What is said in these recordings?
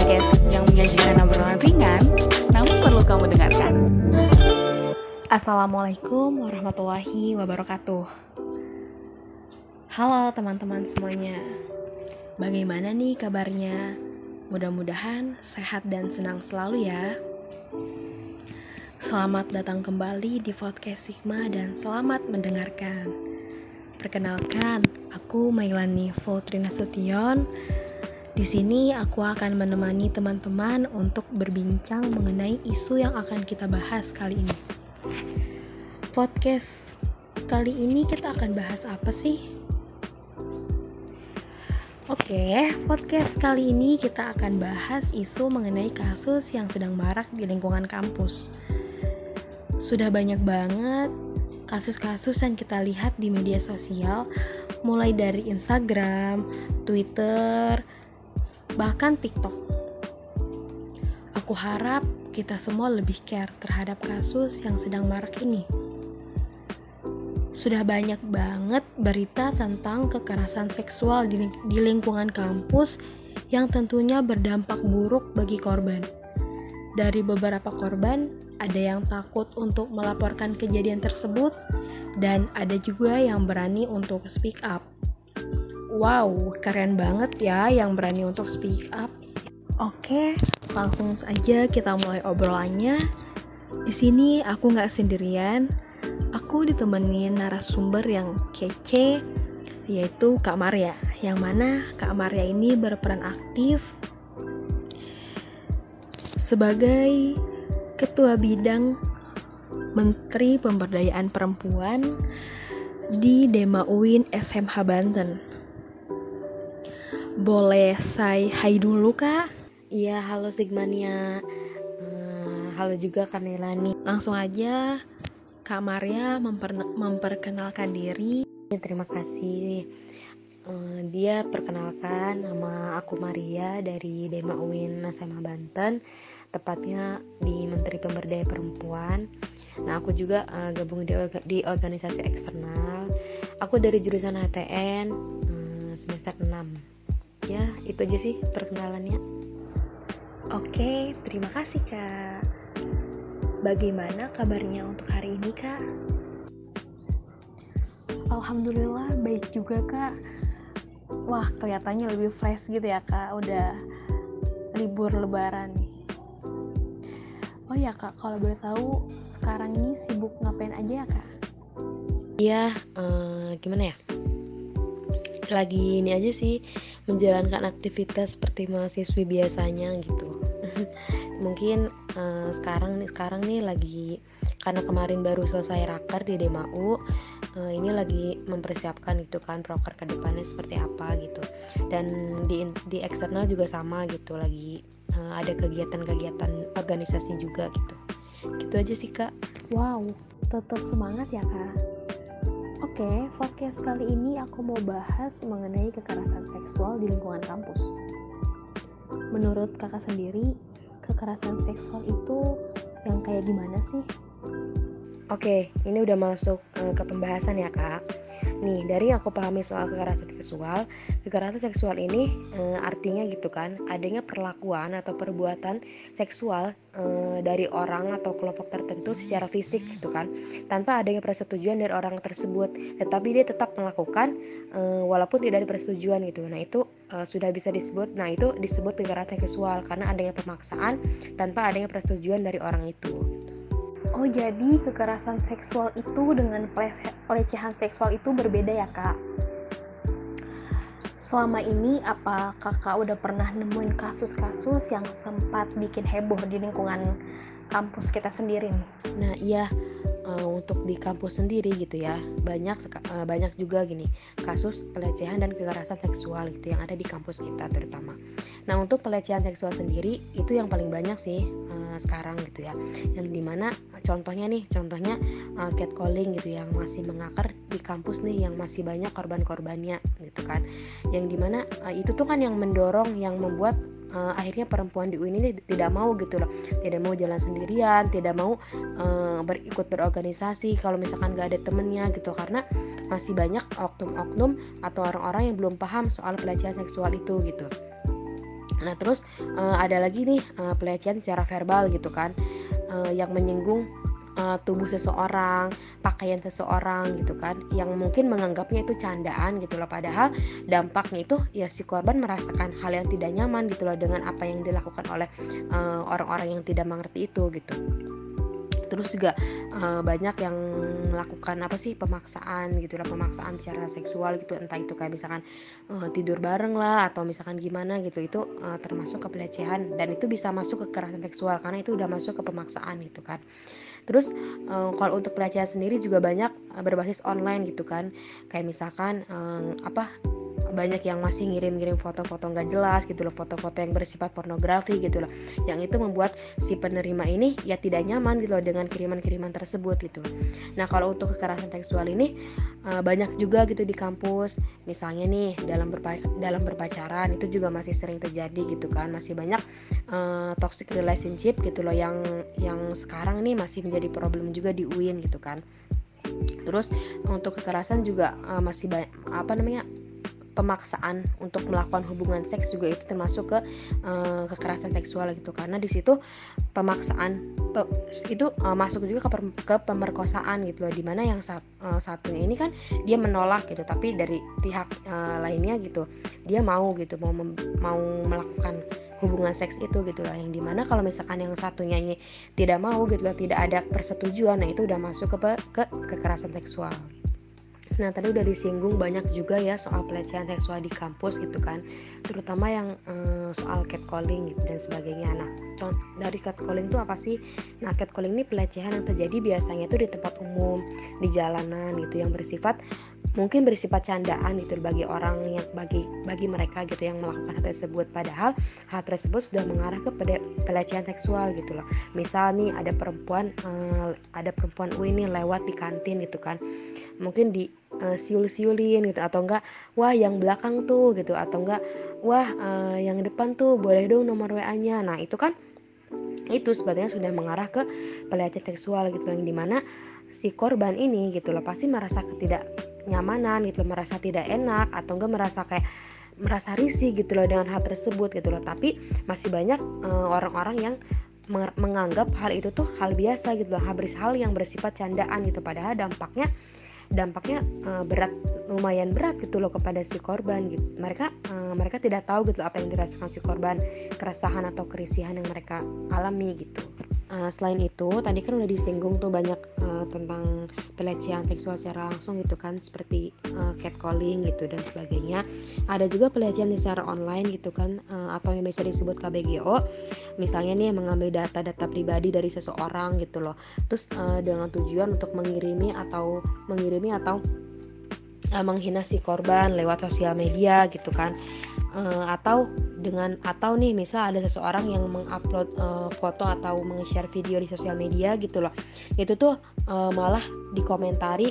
podcast yang menyajikan obrolan ringan, namun perlu kamu dengarkan. Assalamualaikum warahmatullahi wabarakatuh. Halo teman-teman semuanya. Bagaimana nih kabarnya? Mudah-mudahan sehat dan senang selalu ya. Selamat datang kembali di podcast Sigma dan selamat mendengarkan. Perkenalkan, aku Mailani Fautri Nasution. Di sini aku akan menemani teman-teman untuk berbincang mengenai isu yang akan kita bahas kali ini. Podcast kali ini kita akan bahas apa sih? Oke, podcast kali ini kita akan bahas isu mengenai kasus yang sedang marak di lingkungan kampus. Sudah banyak banget kasus-kasus yang kita lihat di media sosial, mulai dari Instagram, Twitter, bahkan TikTok. Aku harap kita semua lebih care terhadap kasus yang sedang marak ini. Sudah banyak banget berita tentang kekerasan seksual di, di lingkungan kampus yang tentunya berdampak buruk bagi korban. Dari beberapa korban, ada yang takut untuk melaporkan kejadian tersebut, dan ada juga yang berani untuk speak up. Wow, keren banget ya yang berani untuk speak up. Oke, langsung saja kita mulai obrolannya. Di sini aku nggak sendirian, aku ditemenin narasumber yang kece, yaitu Kak Maria. Yang mana Kak Maria ini berperan aktif sebagai Ketua Bidang Menteri Pemberdayaan Perempuan di Dema UIN SMH Banten. Boleh saya hai dulu kak? Iya, halo Sigmania. Uh, halo juga Kamelani. Langsung aja Kak Maria memper memperkenalkan diri. Terima kasih. Uh, dia perkenalkan nama aku Maria dari Dema UIN SMH Banten tepatnya di Menteri Pemberdayaan Perempuan. Nah, aku juga uh, gabung di, di organisasi eksternal. Aku dari jurusan HTN semester 6. Ya, itu aja sih perkenalannya. Oke, terima kasih, Kak. Bagaimana kabarnya untuk hari ini, Kak? Alhamdulillah baik juga, Kak. Wah, kelihatannya lebih fresh gitu ya, Kak. Udah libur lebaran nih. Oh ya kak, kalau boleh tahu sekarang ini sibuk ngapain aja ya kak? Iya, uh, gimana ya? Lagi ini aja sih menjalankan aktivitas seperti mahasiswi biasanya gitu. Mungkin uh, sekarang nih sekarang nih lagi karena kemarin baru selesai raker di DMAU, uh, ini lagi mempersiapkan gitu kan proker ke depannya seperti apa gitu. Dan di di eksternal juga sama gitu lagi uh, ada kegiatan-kegiatan organisasi juga gitu gitu aja sih kak wow tetap semangat ya kak Oke, okay, podcast kali ini aku mau bahas mengenai kekerasan seksual di lingkungan kampus. Menurut kakak sendiri, kekerasan seksual itu yang kayak gimana sih? Oke, okay, ini udah masuk uh, ke pembahasan ya kak. Nih, dari yang aku pahami soal kekerasan seksual, kekerasan seksual ini e, artinya gitu kan, adanya perlakuan atau perbuatan seksual e, dari orang atau kelompok tertentu secara fisik gitu kan, tanpa adanya persetujuan dari orang tersebut, tetapi dia tetap melakukan e, walaupun tidak ada persetujuan gitu. Nah, itu e, sudah bisa disebut, nah itu disebut kekerasan seksual karena adanya pemaksaan tanpa adanya persetujuan dari orang itu. Oh jadi kekerasan seksual itu dengan pelecehan seksual itu berbeda ya kak? Selama ini apa kakak udah pernah nemuin kasus-kasus yang sempat bikin heboh di lingkungan kampus kita sendiri nih? Nah iya uh, untuk di kampus sendiri gitu ya banyak uh, banyak juga gini kasus pelecehan dan kekerasan seksual gitu yang ada di kampus kita terutama. Nah untuk pelecehan seksual sendiri itu yang paling banyak sih sekarang gitu ya, yang di mana contohnya nih contohnya uh, catcalling gitu yang masih mengakar di kampus nih yang masih banyak korban-korbannya gitu kan, yang di mana uh, itu tuh kan yang mendorong yang membuat uh, akhirnya perempuan di UIN ini tidak mau gitu loh. Tidak mau jalan sendirian tidak mau uh, berikut berorganisasi kalau misalkan gak ada temennya gitu. Karena masih banyak oknum-oknum atau orang-orang yang belum paham soal pelecehan seksual itu gitu Nah terus uh, ada lagi nih uh, pelecehan secara verbal gitu kan. Uh, yang menyinggung uh, tubuh seseorang, pakaian seseorang gitu kan, yang mungkin menganggapnya itu candaan gitu loh. Padahal dampaknya itu ya si korban merasakan hal yang tidak nyaman gitu loh dengan apa yang dilakukan oleh orang-orang uh, yang tidak mengerti itu gitu terus juga uh, banyak yang melakukan apa sih pemaksaan gitu lah pemaksaan secara seksual gitu entah itu kayak misalkan uh, tidur bareng lah atau misalkan gimana gitu itu uh, termasuk ke pelecehan dan itu bisa masuk ke kekerasan seksual karena itu udah masuk ke pemaksaan gitu kan. Terus uh, kalau untuk pelecehan sendiri juga banyak berbasis online gitu kan. Kayak misalkan uh, apa banyak yang masih ngirim-ngirim foto-foto nggak jelas gitu loh foto-foto yang bersifat pornografi gitu loh. Yang itu membuat si penerima ini ya tidak nyaman gitu loh dengan kiriman-kiriman tersebut gitu. Nah kalau untuk kekerasan seksual ini uh, banyak juga gitu di kampus. Misalnya nih dalam berpa dalam berpacaran itu juga masih sering terjadi gitu kan. Masih banyak uh, toxic relationship gitu loh yang yang sekarang nih masih menjadi problem juga di UIN gitu kan. Terus untuk kekerasan juga uh, masih apa namanya pemaksaan untuk melakukan hubungan seks juga itu termasuk ke uh, kekerasan seksual gitu. Karena di situ pemaksaan pe, itu uh, masuk juga ke, ke pemerkosaan gitu loh. Di mana yang sat, uh, satunya ini kan dia menolak gitu. Tapi dari pihak uh, lainnya gitu dia mau gitu mau mau melakukan hubungan seks itu gitu lah yang di mana kalau misalkan yang satunya ini tidak mau gitu loh tidak ada persetujuan nah itu udah masuk ke ke kekerasan seksual Nah tadi udah disinggung banyak juga ya soal pelecehan seksual di kampus gitu kan, terutama yang eh, soal catcalling gitu dan sebagainya. Nah dari catcalling itu apa sih? Nah catcalling ini pelecehan yang terjadi biasanya itu di tempat umum, di jalanan gitu yang bersifat mungkin bersifat candaan gitu bagi orang yang bagi bagi mereka gitu yang melakukan hal tersebut padahal hal tersebut sudah mengarah ke pelecehan seksual gitu loh misal nih ada perempuan uh, ada perempuan ini lewat di kantin gitu kan mungkin di uh, siul-siulin gitu. Atau enggak wah yang belakang tuh gitu. Atau enggak wah uh, yang depan tuh boleh dong nomor WA-nya nah itu kan itu sebetulnya sudah mengarah ke pelecehan seksual gitu yang di mana si korban ini gitu loh pasti merasa ketidaknyamanan gitu loh, merasa tidak enak atau enggak merasa kayak merasa risih gitu loh dengan hal tersebut gitu loh. Tapi masih banyak eh, orang-orang uh, yang menganggap hal itu tuh hal biasa gitu loh hal yang bersifat candaan gitu. Padahal dampaknya dampaknya uh, berat lumayan berat gitu loh kepada si korban gitu. Mereka uh, mereka tidak tahu gitu apa yang dirasakan si korban keresahan atau kerisihan yang mereka alami gitu Uh, selain itu, tadi kan udah disinggung tuh banyak uh, tentang pelecehan seksual secara langsung gitu kan, seperti uh, catcalling gitu dan sebagainya. Ada juga pelecehan secara online gitu kan, uh, atau yang bisa disebut KBGO. Misalnya nih mengambil data-data pribadi dari seseorang gitu loh, terus uh, dengan tujuan untuk mengirimi atau mengirimi atau uh, menghina si korban lewat sosial media gitu kan uh, atau dengan atau nih misal ada seseorang yang mengupload uh, foto atau meng-share video di sosial media gitu loh. Itu tuh uh, malah dikomentari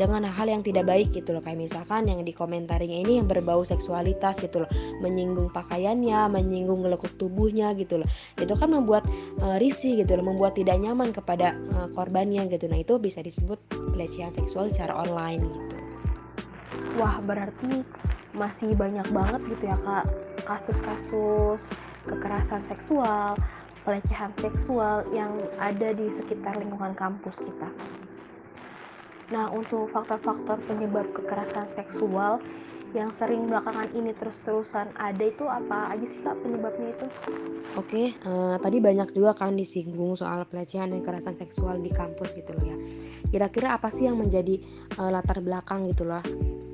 dengan hal yang tidak baik gitu loh. Kayak misalkan yang dikomentarinya ini yang berbau seksualitas gitu loh. Menyinggung pakaiannya menyinggung lekuk tubuhnya gitu loh. Itu kan membuat uh, risih gitu loh membuat tidak nyaman kepada uh, korbannya gitu. Nah itu bisa disebut pelecehan seksual secara online gitu wah berarti masih banyak banget gitu ya kak kasus-kasus kekerasan seksual pelecehan seksual yang ada di sekitar lingkungan kampus kita nah untuk faktor-faktor penyebab kekerasan seksual yang sering belakangan ini terus-terusan ada itu apa aja sih kak penyebabnya itu? Oke, uh, tadi banyak juga kan disinggung soal pelecehan dan kekerasan seksual di kampus gitu loh ya. Kira-kira apa sih yang menjadi uh, latar belakang gitu loh?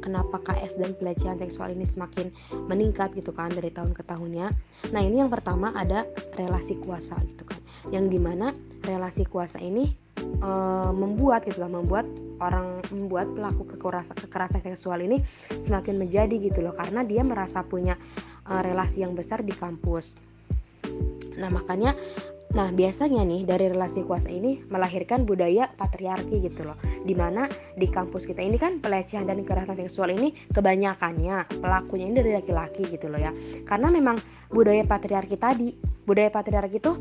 Kenapa KS dan pelecehan seksual ini semakin meningkat gitu kan dari tahun ke tahunnya? Nah ini yang pertama ada relasi kuasa gitu kan, yang di mana relasi kuasa ini uh, membuat gitu membuat orang membuat pelaku kekerasan kekerasan seksual ini semakin menjadi gitu loh karena dia merasa punya uh, relasi yang besar di kampus. Nah, makanya Nah, biasanya nih dari relasi kuasa ini melahirkan budaya patriarki gitu loh. Di mana di kampus kita ini kan pelecehan dan kekerasan seksual ini kebanyakannya pelakunya ini dari laki-laki gitu loh ya. Karena memang budaya patriarki tadi, budaya patriarki itu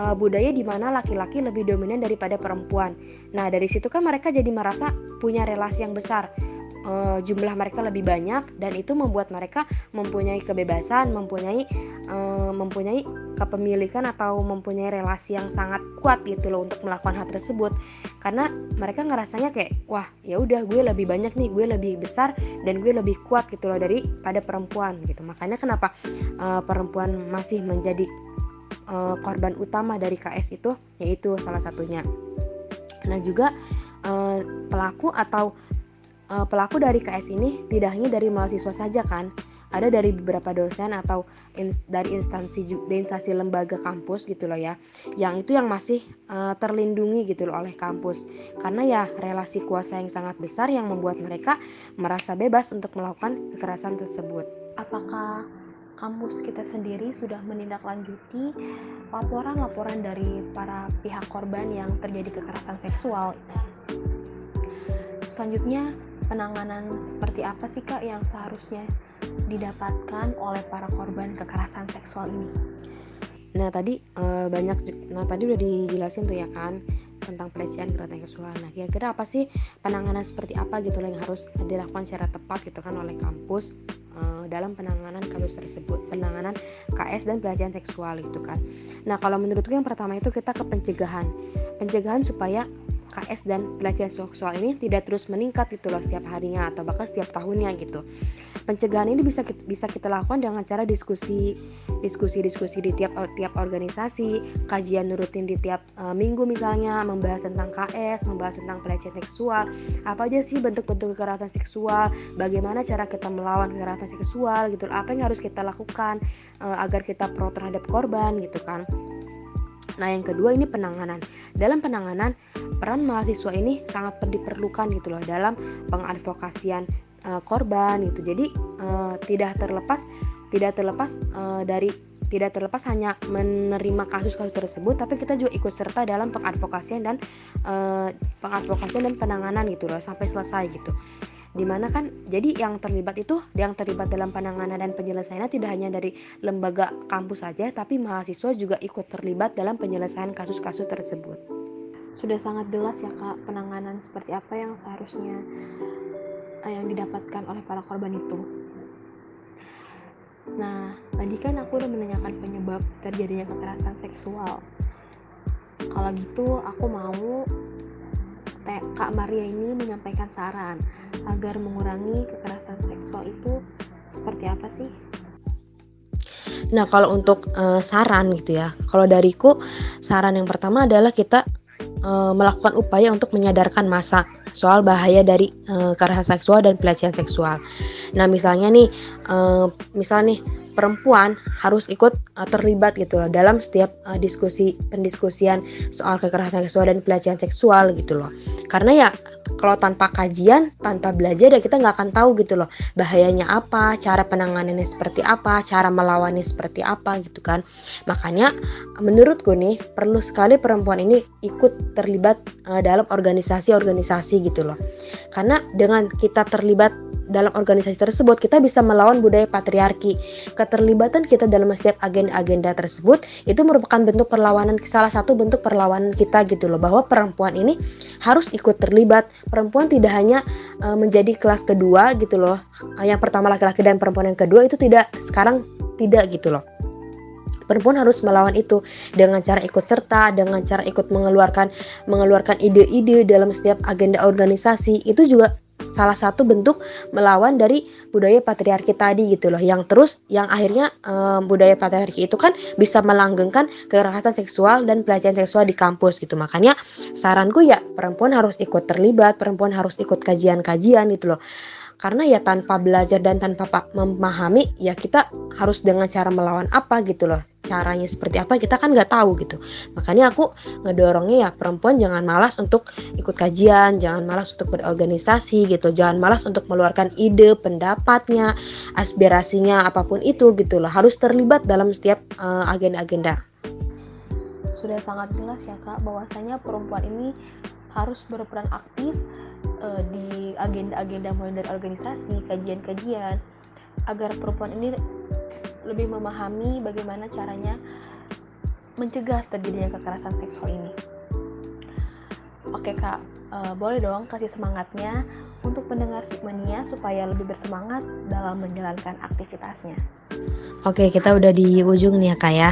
uh, budaya di mana laki-laki lebih dominan daripada perempuan. Nah, dari situ kan mereka jadi merasa punya relasi yang besar uh, jumlah mereka lebih banyak dan itu membuat mereka mempunyai kebebasan, mempunyai uh, mempunyai kepemilikan atau mempunyai relasi yang sangat kuat gitu loh untuk melakukan hal tersebut. Karena mereka ngerasanya kayak wah, ya udah gue lebih banyak nih, gue lebih besar dan gue lebih kuat gitu loh daripada perempuan gitu. Makanya kenapa uh, perempuan masih menjadi uh, korban utama dari KS itu yaitu salah satunya. Nah, juga uh, pelaku atau uh, pelaku dari KS ini tidak hanya dari mahasiswa saja kan. Ada dari beberapa dosen atau in, dari instansi dari instansi lembaga kampus gitu loh ya yang itu yang masih uh, terlindungi gitu loh oleh kampus. Karena ya relasi kuasa yang sangat besar yang membuat mereka merasa bebas untuk melakukan kekerasan tersebut. Apakah kampus kita sendiri sudah menindaklanjuti laporan-laporan dari para pihak korban yang terjadi kekerasan seksual? Selanjutnya penanganan seperti apa sih kak yang seharusnya didapatkan oleh para korban kekerasan seksual ini? Nah tadi e, banyak, nah tadi udah dijelasin tuh ya kan tentang pelecehan kekerasan seksual. Nah kira-kira apa sih penanganan seperti apa gitu loh yang harus dilakukan secara tepat gitu kan oleh kampus e, dalam penanganan kasus tersebut, penanganan KS dan pelecehan seksual itu kan. Nah kalau menurutku yang pertama itu kita ke pencegahan, pencegahan supaya KS dan pelecehan seksual ini tidak terus meningkat gitu loh setiap harinya atau bahkan setiap tahunnya gitu. Pencegahan ini bisa kita, bisa kita lakukan dengan cara diskusi diskusi-diskusi di tiap tiap organisasi, kajian rutin di tiap uh, minggu misalnya membahas tentang KS, membahas tentang pelecehan seksual, apa aja sih bentuk-bentuk kekerasan seksual, bagaimana cara kita melawan kekerasan seksual gitu, apa yang harus kita lakukan uh, agar kita pro terhadap korban gitu kan. Nah, yang kedua ini penanganan. Dalam penanganan, peran mahasiswa ini sangat diperlukan gitu loh dalam pengadvokasian uh, korban gitu. Jadi uh, tidak terlepas tidak terlepas uh, dari tidak terlepas hanya menerima kasus-kasus tersebut, tapi kita juga ikut serta dalam pengadvokasian dan uh, pengadvokasian dan penanganan gitu loh sampai selesai gitu di mana kan jadi yang terlibat itu yang terlibat dalam penanganan dan penyelesaiannya tidak hanya dari lembaga kampus saja tapi mahasiswa juga ikut terlibat dalam penyelesaian kasus-kasus tersebut. Sudah sangat jelas ya kak penanganan seperti apa yang seharusnya eh, yang didapatkan oleh para korban itu. Nah tadi kan aku udah menanyakan penyebab terjadinya kekerasan seksual. Kalau gitu aku mau Kak Maria ini menyampaikan saran agar mengurangi kekerasan seksual itu seperti apa sih? Nah, kalau untuk uh, saran gitu ya. Kalau dariku saran yang pertama adalah kita uh, melakukan upaya untuk menyadarkan masa soal bahaya dari uh, kekerasan seksual dan pelecehan seksual. Nah, misalnya nih uh, misal nih perempuan harus ikut uh, terlibat gitu loh dalam setiap uh, diskusi pendiskusian soal kekerasan seksual dan pelecehan seksual gitu loh. Karena ya kalau tanpa kajian, tanpa belajar ya kita nggak akan tahu gitu loh bahayanya apa, cara penanganannya seperti apa, cara melawannya seperti apa gitu kan. Makanya menurutku nih perlu sekali perempuan ini ikut terlibat uh, dalam organisasi-organisasi gitu loh. Karena dengan kita terlibat dalam organisasi tersebut kita bisa melawan budaya patriarki. Keterlibatan kita dalam setiap agenda-agenda tersebut itu merupakan bentuk perlawanan salah satu bentuk perlawanan kita gitu loh bahwa perempuan ini harus ikut terlibat. Perempuan tidak hanya uh, menjadi kelas kedua gitu loh. Uh, yang pertama laki-laki dan perempuan yang kedua itu tidak sekarang tidak gitu loh perempuan harus melawan itu dengan cara ikut serta, dengan cara ikut mengeluarkan mengeluarkan ide-ide dalam setiap agenda organisasi. Itu juga salah satu bentuk melawan dari budaya patriarki tadi gitu loh. Yang terus yang akhirnya um, budaya patriarki itu kan bisa melanggengkan kekerasan seksual dan pelecehan seksual di kampus gitu. Makanya saranku ya perempuan harus ikut terlibat perempuan harus ikut kajian-kajian gitu loh karena ya tanpa belajar dan tanpa memahami ya kita harus dengan cara melawan apa gitu loh. Caranya seperti apa kita kan nggak tahu gitu. Makanya aku ngedorongnya ya perempuan jangan malas untuk ikut kajian jangan malas untuk berorganisasi gitu. Jangan malas untuk meluarkan ide pendapatnya aspirasinya apa pun itu gitu loh. Harus terlibat dalam setiap uh, agenda-agenda. Sudah sangat jelas ya kak bahwasanya perempuan ini harus berperan aktif uh, di agenda-agenda mulai dari organisasi, kajian-kajian agar perempuan ini lebih memahami bagaimana caranya mencegah terjadinya kekerasan seksual ini. Oke kak, uh, boleh dong kasih semangatnya untuk pendengar Sigmania supaya lebih bersemangat dalam menjalankan aktivitasnya. Oke, kita udah di ujung nih ya kak ya.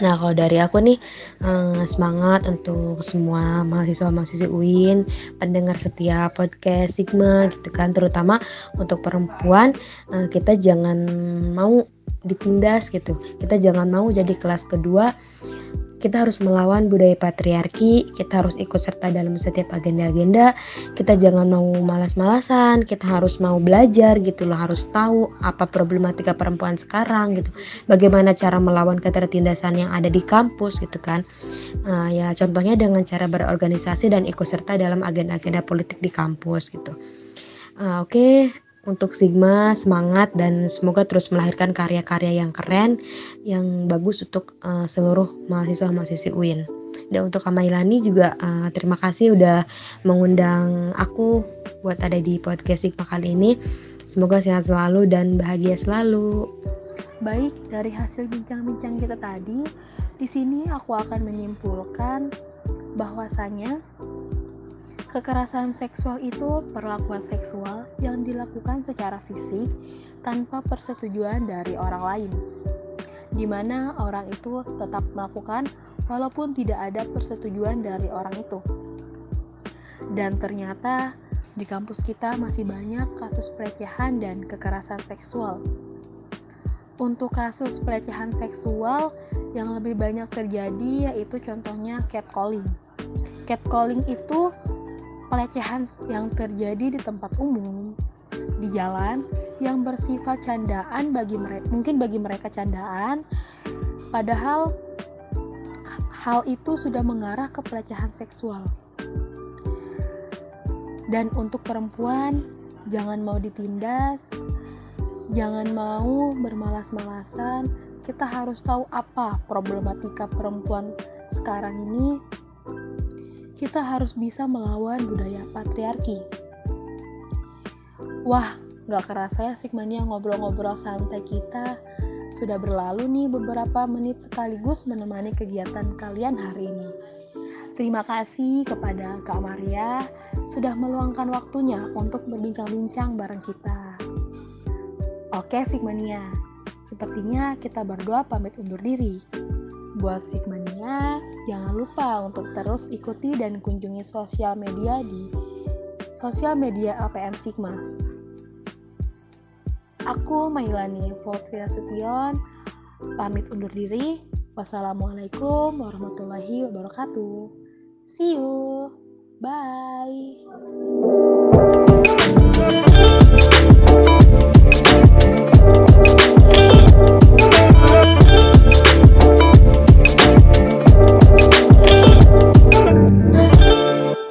Nah, kalau dari aku nih eh, semangat untuk semua mahasiswa-mahasiswi UIN, pendengar setiap podcast Sigma gitu kan, terutama untuk perempuan eh, kita jangan mau ditindas gitu. Kita jangan mau jadi kelas kedua kita harus melawan budaya patriarki, kita harus ikut serta dalam setiap agenda-agenda, kita jangan mau malas-malasan, kita harus mau belajar gitu loh, harus tahu apa problematika perempuan sekarang gitu, bagaimana cara melawan ketertindasan yang ada di kampus gitu kan, uh, ya contohnya dengan cara berorganisasi dan ikut serta dalam agenda-agenda politik di kampus gitu. Uh, Oke, untuk Sigma semangat dan semoga terus melahirkan karya-karya yang keren yang bagus untuk uh, seluruh mahasiswa-mahasiswi UIN. Dan untuk Kamailani juga uh, terima kasih udah mengundang aku buat ada di podcast Sigma kali ini. Semoga sehat selalu dan bahagia selalu. Baik, dari hasil bincang-bincang kita tadi, di sini aku akan menyimpulkan bahwasanya Kekerasan seksual itu perlakuan seksual yang dilakukan secara fisik tanpa persetujuan dari orang lain, di mana orang itu tetap melakukan walaupun tidak ada persetujuan dari orang itu. Dan ternyata di kampus kita masih banyak kasus pelecehan dan kekerasan seksual. Untuk kasus pelecehan seksual yang lebih banyak terjadi yaitu contohnya catcalling. Catcalling itu pelecehan yang terjadi di tempat umum, di jalan yang bersifat candaan bagi mereka, mungkin bagi mereka candaan, padahal hal itu sudah mengarah ke pelecehan seksual. Dan untuk perempuan, jangan mau ditindas, jangan mau bermalas-malasan. Kita harus tahu apa problematika perempuan sekarang ini kita harus bisa melawan budaya patriarki. Wah, gak kerasa ya Sigmania ngobrol-ngobrol santai kita sudah berlalu nih beberapa menit sekaligus menemani kegiatan kalian hari ini. Terima kasih kepada Kak Maria sudah meluangkan waktunya untuk berbincang-bincang bareng kita. Oke Sigmania, sepertinya kita berdua pamit undur diri. Buat Sigmania, jangan lupa untuk terus ikuti dan kunjungi sosial media di sosial media APM Sigma. Aku Mailani Voltria Sution, pamit undur diri. Wassalamualaikum warahmatullahi wabarakatuh. See you. Bye.